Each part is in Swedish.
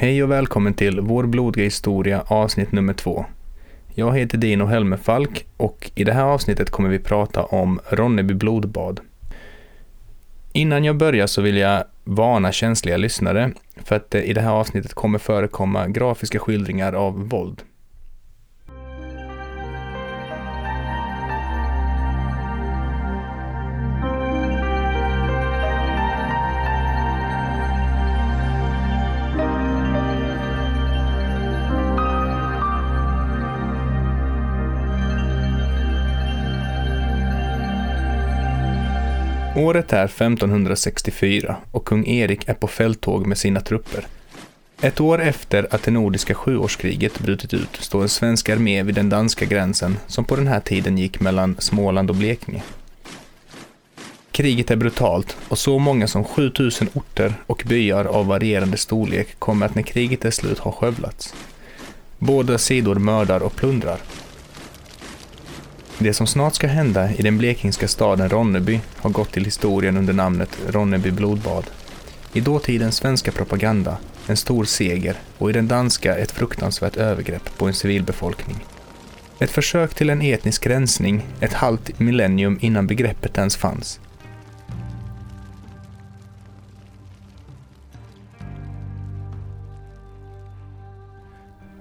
Hej och välkommen till Vår blodiga historia avsnitt nummer två. Jag heter Dino Helmefalk och i det här avsnittet kommer vi prata om Ronneby blodbad. Innan jag börjar så vill jag varna känsliga lyssnare för att det i det här avsnittet kommer förekomma grafiska skildringar av våld. Året är 1564 och kung Erik är på fälttåg med sina trupper. Ett år efter att det nordiska sjuårskriget brutit ut står en svensk armé vid den danska gränsen som på den här tiden gick mellan Småland och Blekinge. Kriget är brutalt och så många som 7000 orter och byar av varierande storlek kommer att när kriget är slut ha skövlats. Båda sidor mördar och plundrar. Det som snart ska hända i den blekingska staden Ronneby har gått till historien under namnet Ronneby blodbad. I dåtidens svenska propaganda en stor seger och i den danska ett fruktansvärt övergrepp på en civilbefolkning. Ett försök till en etnisk rensning ett halvt millennium innan begreppet ens fanns.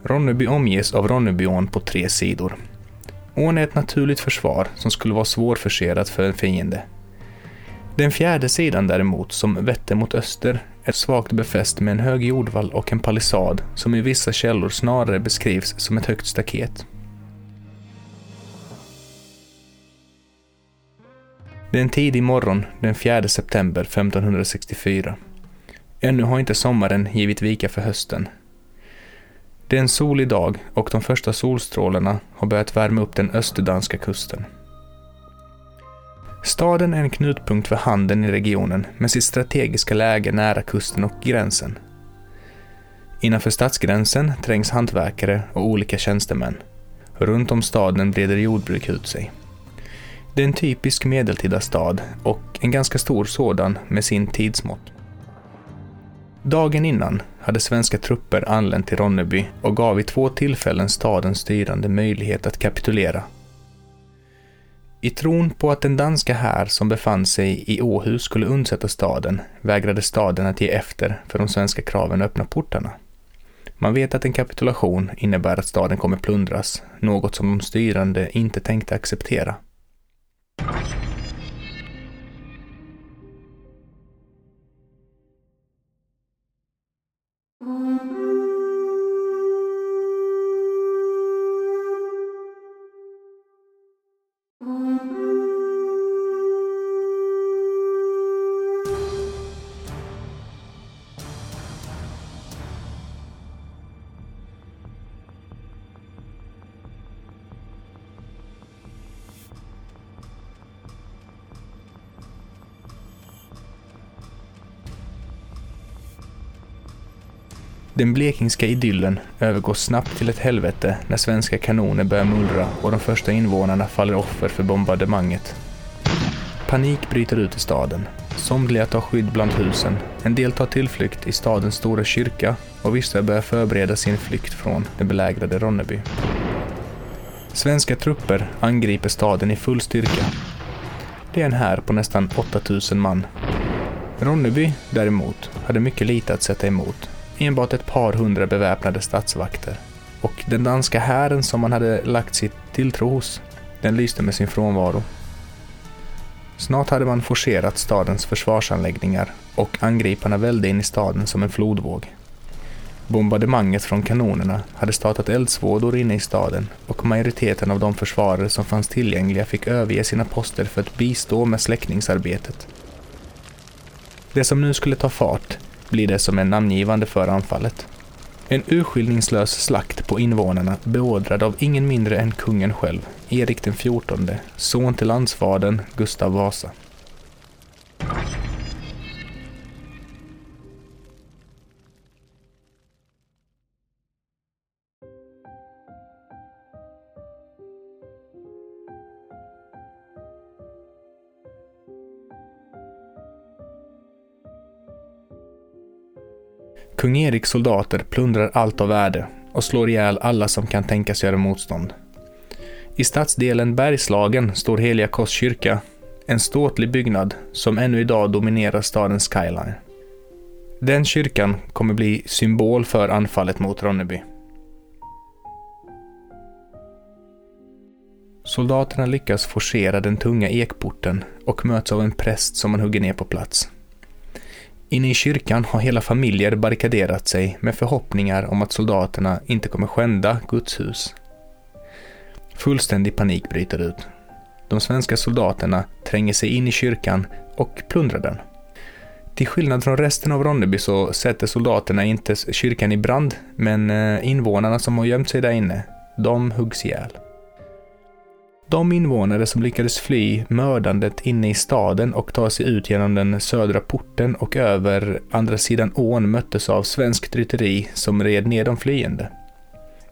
Ronneby omges av Ronnebyån på tre sidor. Ån är ett naturligt försvar som skulle vara svårforcerat för en fiende. Den fjärde sidan däremot, som vetter mot öster, är svagt befäst med en hög jordvall och en palissad som i vissa källor snarare beskrivs som ett högt staket. Det är en tidig morgon den 4 september 1564. Ännu har inte sommaren givit vika för hösten det är en solig dag och de första solstrålarna har börjat värma upp den österdanska kusten. Staden är en knutpunkt för handeln i regionen med sitt strategiska läge nära kusten och gränsen. Innanför stadsgränsen trängs hantverkare och olika tjänstemän. Runt om staden breder jordbruk ut sig. Det är en typisk medeltida stad och en ganska stor sådan med sin tidsmått. Dagen innan hade svenska trupper anlänt till Ronneby och gav vid två tillfällen stadens styrande möjlighet att kapitulera. I tron på att den danska här som befann sig i Åhus skulle undsätta staden vägrade staden att ge efter för de svenska kraven att öppna portarna. Man vet att en kapitulation innebär att staden kommer plundras, något som de styrande inte tänkte acceptera. Den blekingska idyllen övergår snabbt till ett helvete när svenska kanoner börjar mullra och de första invånarna faller offer för bombardemanget. Panik bryter ut i staden. Somliga tar skydd bland husen, en del tar tillflykt i stadens stora kyrka och vissa börjar förbereda sin flykt från den belägrade Ronneby. Svenska trupper angriper staden i full styrka. Det är en här på nästan 8000 man. Ronneby däremot hade mycket lite att sätta emot enbart ett par hundra beväpnade statsvakter. Och den danska hären som man hade lagt sitt tilltro hos, den lyste med sin frånvaro. Snart hade man forcerat stadens försvarsanläggningar och angriparna välde in i staden som en flodvåg. Bombardemanget från kanonerna hade startat eldsvådor inne i staden och majoriteten av de försvarare som fanns tillgängliga fick överge sina poster för att bistå med släckningsarbetet. Det som nu skulle ta fart blir det som är namngivande för anfallet. En urskillningslös slakt på invånarna beordrad av ingen mindre än kungen själv, Erik den XIV, son till landsfadern Gustav Vasa. Kung Eriks soldater plundrar allt av värde och slår ihjäl alla som kan tänkas göra motstånd. I stadsdelen Bergslagen står Heliga Kors kyrka, en ståtlig byggnad som ännu idag dominerar stadens skyline. Den kyrkan kommer bli symbol för anfallet mot Ronneby. Soldaterna lyckas forcera den tunga ekporten och möts av en präst som man hugger ner på plats. Inne i kyrkan har hela familjer barrikaderat sig med förhoppningar om att soldaterna inte kommer skända Guds hus. Fullständig panik bryter ut. De svenska soldaterna tränger sig in i kyrkan och plundrar den. Till skillnad från resten av Ronneby så sätter soldaterna inte kyrkan i brand, men eh, invånarna som har gömt sig där inne, de huggs ihjäl. De invånare som lyckades fly mördandet inne i staden och ta sig ut genom den södra porten och över andra sidan ån möttes av svenskt rytteri som red ner de flyende.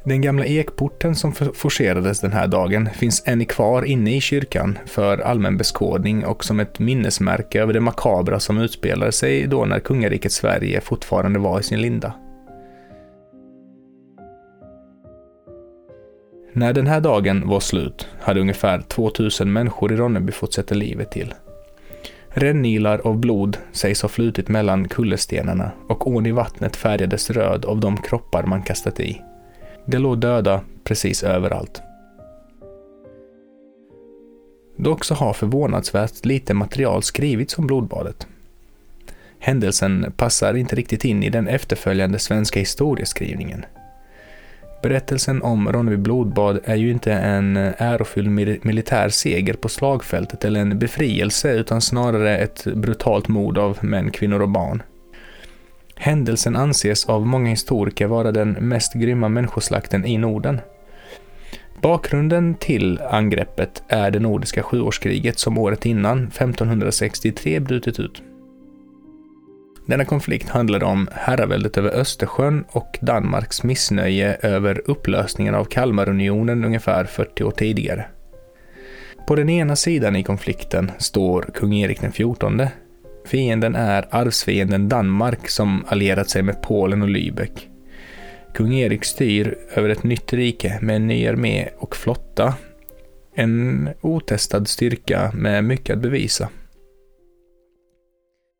Den gamla ekporten som forcerades den här dagen finns än kvar inne i kyrkan för allmän beskådning och som ett minnesmärke över det makabra som utspelade sig då när kungariket Sverige fortfarande var i sin linda. När den här dagen var slut hade ungefär 2000 människor i Ronneby fått sätta livet till. Rännilar av blod sägs ha flutit mellan kullerstenarna och ån i vattnet färgades röd av de kroppar man kastat i. Det låg döda precis överallt. Dock så har förvånansvärt lite material skrivits om blodbadet. Händelsen passar inte riktigt in i den efterföljande svenska historieskrivningen. Berättelsen om Ronneby blodbad är ju inte en eh, ärofylld militär seger på slagfältet eller en befrielse utan snarare ett brutalt mord av män, kvinnor och barn. Händelsen anses av många historiker vara den mest grymma människoslakten i Norden. Bakgrunden till angreppet är det nordiska sjuårskriget som året innan, 1563, brutit ut. Denna konflikt handlade om herraväldet över Östersjön och Danmarks missnöje över upplösningen av Kalmarunionen ungefär 40 år tidigare. På den ena sidan i konflikten står kung Erik XIV, Fienden är arvsfienden Danmark som allierat sig med Polen och Lübeck. Kung Erik styr över ett nytt rike med en ny armé och flotta. En otestad styrka med mycket att bevisa.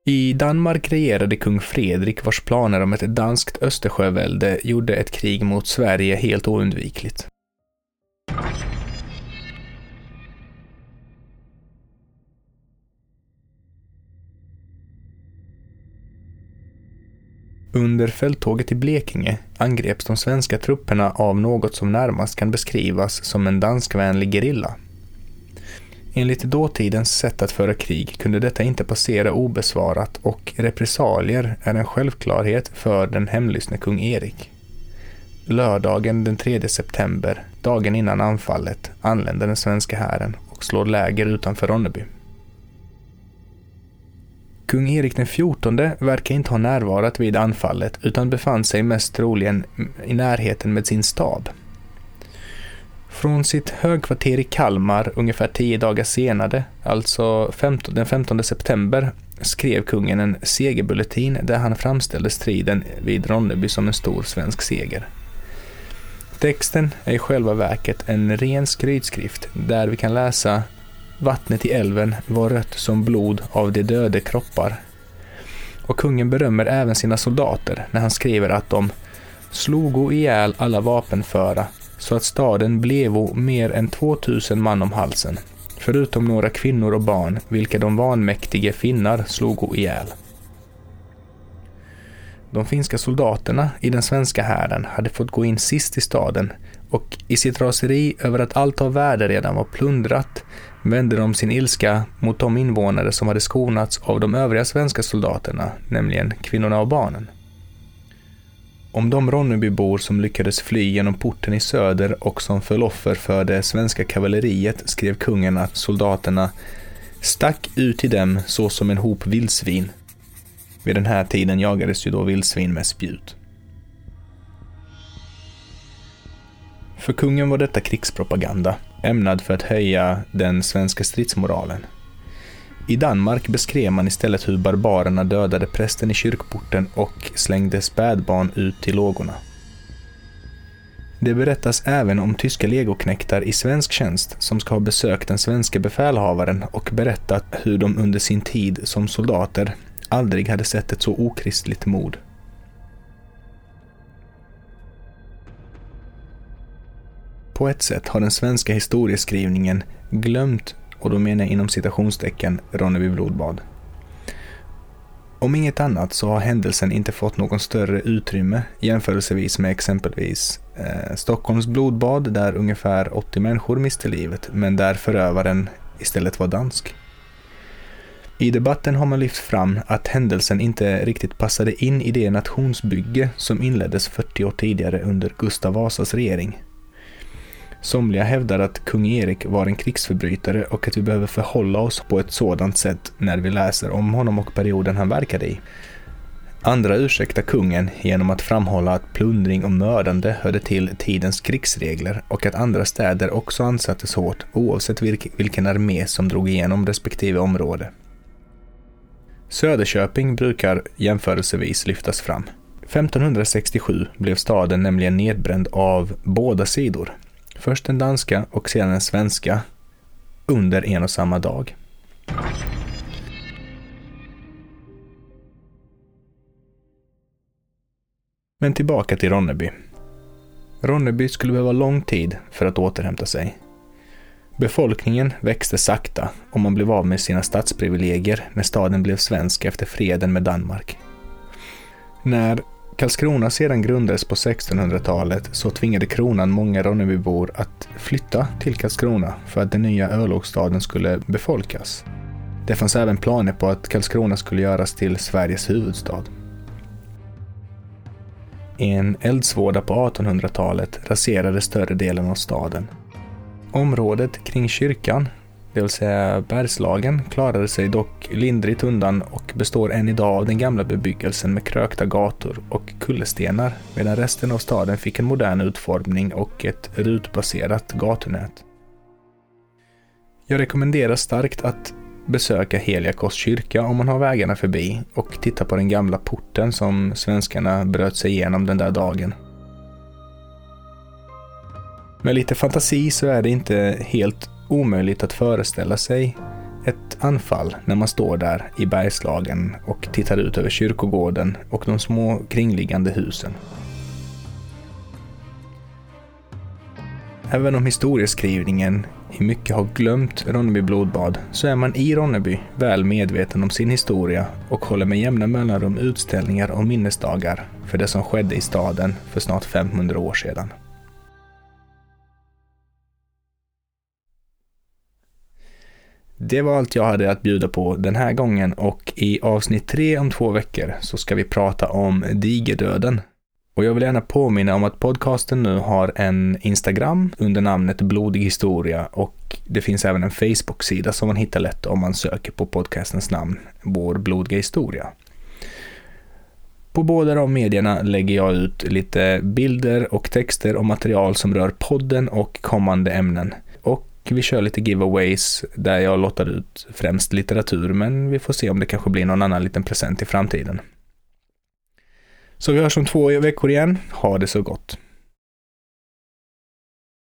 I Danmark regerade kung Fredrik vars planer om ett danskt Östersjövälde gjorde ett krig mot Sverige helt oundvikligt. Under fälttåget i Blekinge angreps de svenska trupperna av något som närmast kan beskrivas som en danskvänlig gerilla. Enligt dåtidens sätt att föra krig kunde detta inte passera obesvarat och repressalier är en självklarhet för den hemlystne kung Erik. Lördagen den 3 september, dagen innan anfallet, anländer den svenska hären och slår läger utanför Ronneby. Kung Erik XIV verkar inte ha närvarat vid anfallet utan befann sig mest troligen i närheten med sin stab. Från sitt högkvarter i Kalmar ungefär tio dagar senare, alltså 15, den 15 september, skrev kungen en segerbulletin där han framställde striden vid Ronneby som en stor svensk seger. Texten är i själva verket en ren skrytskrift där vi kan läsa Vattnet i älven var rött som blod av de döde kroppar. Och kungen berömmer även sina soldater när han skriver att de slogo ihjäl alla vapenföra så att staden blevo mer än 2000 man om halsen, förutom några kvinnor och barn, vilka de vanmäktige finnar slogo ihjäl. De finska soldaterna i den svenska hären hade fått gå in sist i staden och i sitt raseri över att allt av värde redan var plundrat vände de sin ilska mot de invånare som hade skonats av de övriga svenska soldaterna, nämligen kvinnorna och barnen. Om de Ronnebybor som lyckades fly genom porten i söder och som föll offer för det svenska kavalleriet skrev kungen att soldaterna stack ut till dem så som en hop vildsvin. Vid den här tiden jagades ju då vildsvin med spjut. För kungen var detta krigspropaganda, ämnad för att höja den svenska stridsmoralen. I Danmark beskrev man istället hur barbarerna dödade prästen i kyrkporten och slängde spädbarn ut till lågorna. Det berättas även om tyska legoknektar i svensk tjänst som ska ha besökt den svenska befälhavaren och berättat hur de under sin tid som soldater aldrig hade sett ett så okristligt mod. På ett sätt har den svenska historieskrivningen glömt, och då menar jag inom citationstecken, Ronneby blodbad. Om inget annat så har händelsen inte fått någon större utrymme jämförelsevis med exempelvis eh, Stockholms blodbad där ungefär 80 människor miste livet men där förövaren istället var dansk. I debatten har man lyft fram att händelsen inte riktigt passade in i det nationsbygge som inleddes 40 år tidigare under Gustav Vasas regering. Somliga hävdar att kung Erik var en krigsförbrytare och att vi behöver förhålla oss på ett sådant sätt när vi läser om honom och perioden han verkade i. Andra ursäktar kungen genom att framhålla att plundring och mördande hörde till tidens krigsregler och att andra städer också ansattes hårt oavsett vilken armé som drog igenom respektive område. Söderköping brukar jämförelsevis lyftas fram. 1567 blev staden nämligen nedbränd av båda sidor, Först den danska och sedan den svenska under en och samma dag. Men tillbaka till Ronneby. Ronneby skulle behöva lång tid för att återhämta sig. Befolkningen växte sakta och man blev av med sina stadsprivilegier när staden blev svensk efter freden med Danmark. När Karlskrona sedan grundades på 1600-talet så tvingade kronan många Ronnebybor att flytta till Karlskrona för att den nya örlogsstaden skulle befolkas. Det fanns även planer på att Karlskrona skulle göras till Sveriges huvudstad. En eldsvåda på 1800-talet raserade större delen av staden. Området kring kyrkan det vill säga Bergslagen, klarade sig dock lindrigt undan och består än idag av den gamla bebyggelsen med krökta gator och kullerstenar, medan resten av staden fick en modern utformning och ett rutbaserat gatunät. Jag rekommenderar starkt att besöka Heliakos kyrka om man har vägarna förbi och titta på den gamla porten som svenskarna bröt sig igenom den där dagen. Med lite fantasi så är det inte helt omöjligt att föreställa sig ett anfall när man står där i Bergslagen och tittar ut över kyrkogården och de små kringliggande husen. Även om historieskrivningen i mycket har glömt Ronneby blodbad så är man i Ronneby väl medveten om sin historia och håller med jämna mellanrum utställningar och minnesdagar för det som skedde i staden för snart 500 år sedan. Det var allt jag hade att bjuda på den här gången och i avsnitt tre om två veckor så ska vi prata om digerdöden. Och jag vill gärna påminna om att podcasten nu har en Instagram under namnet Blodig historia och det finns även en Facebook-sida som man hittar lätt om man söker på podcastens namn, Vår blodiga historia. På båda de medierna lägger jag ut lite bilder och texter och material som rör podden och kommande ämnen. Och vi kör lite giveaways där jag lottar ut främst litteratur, men vi får se om det kanske blir någon annan liten present i framtiden. Så vi hörs om två veckor igen. Ha det så gott!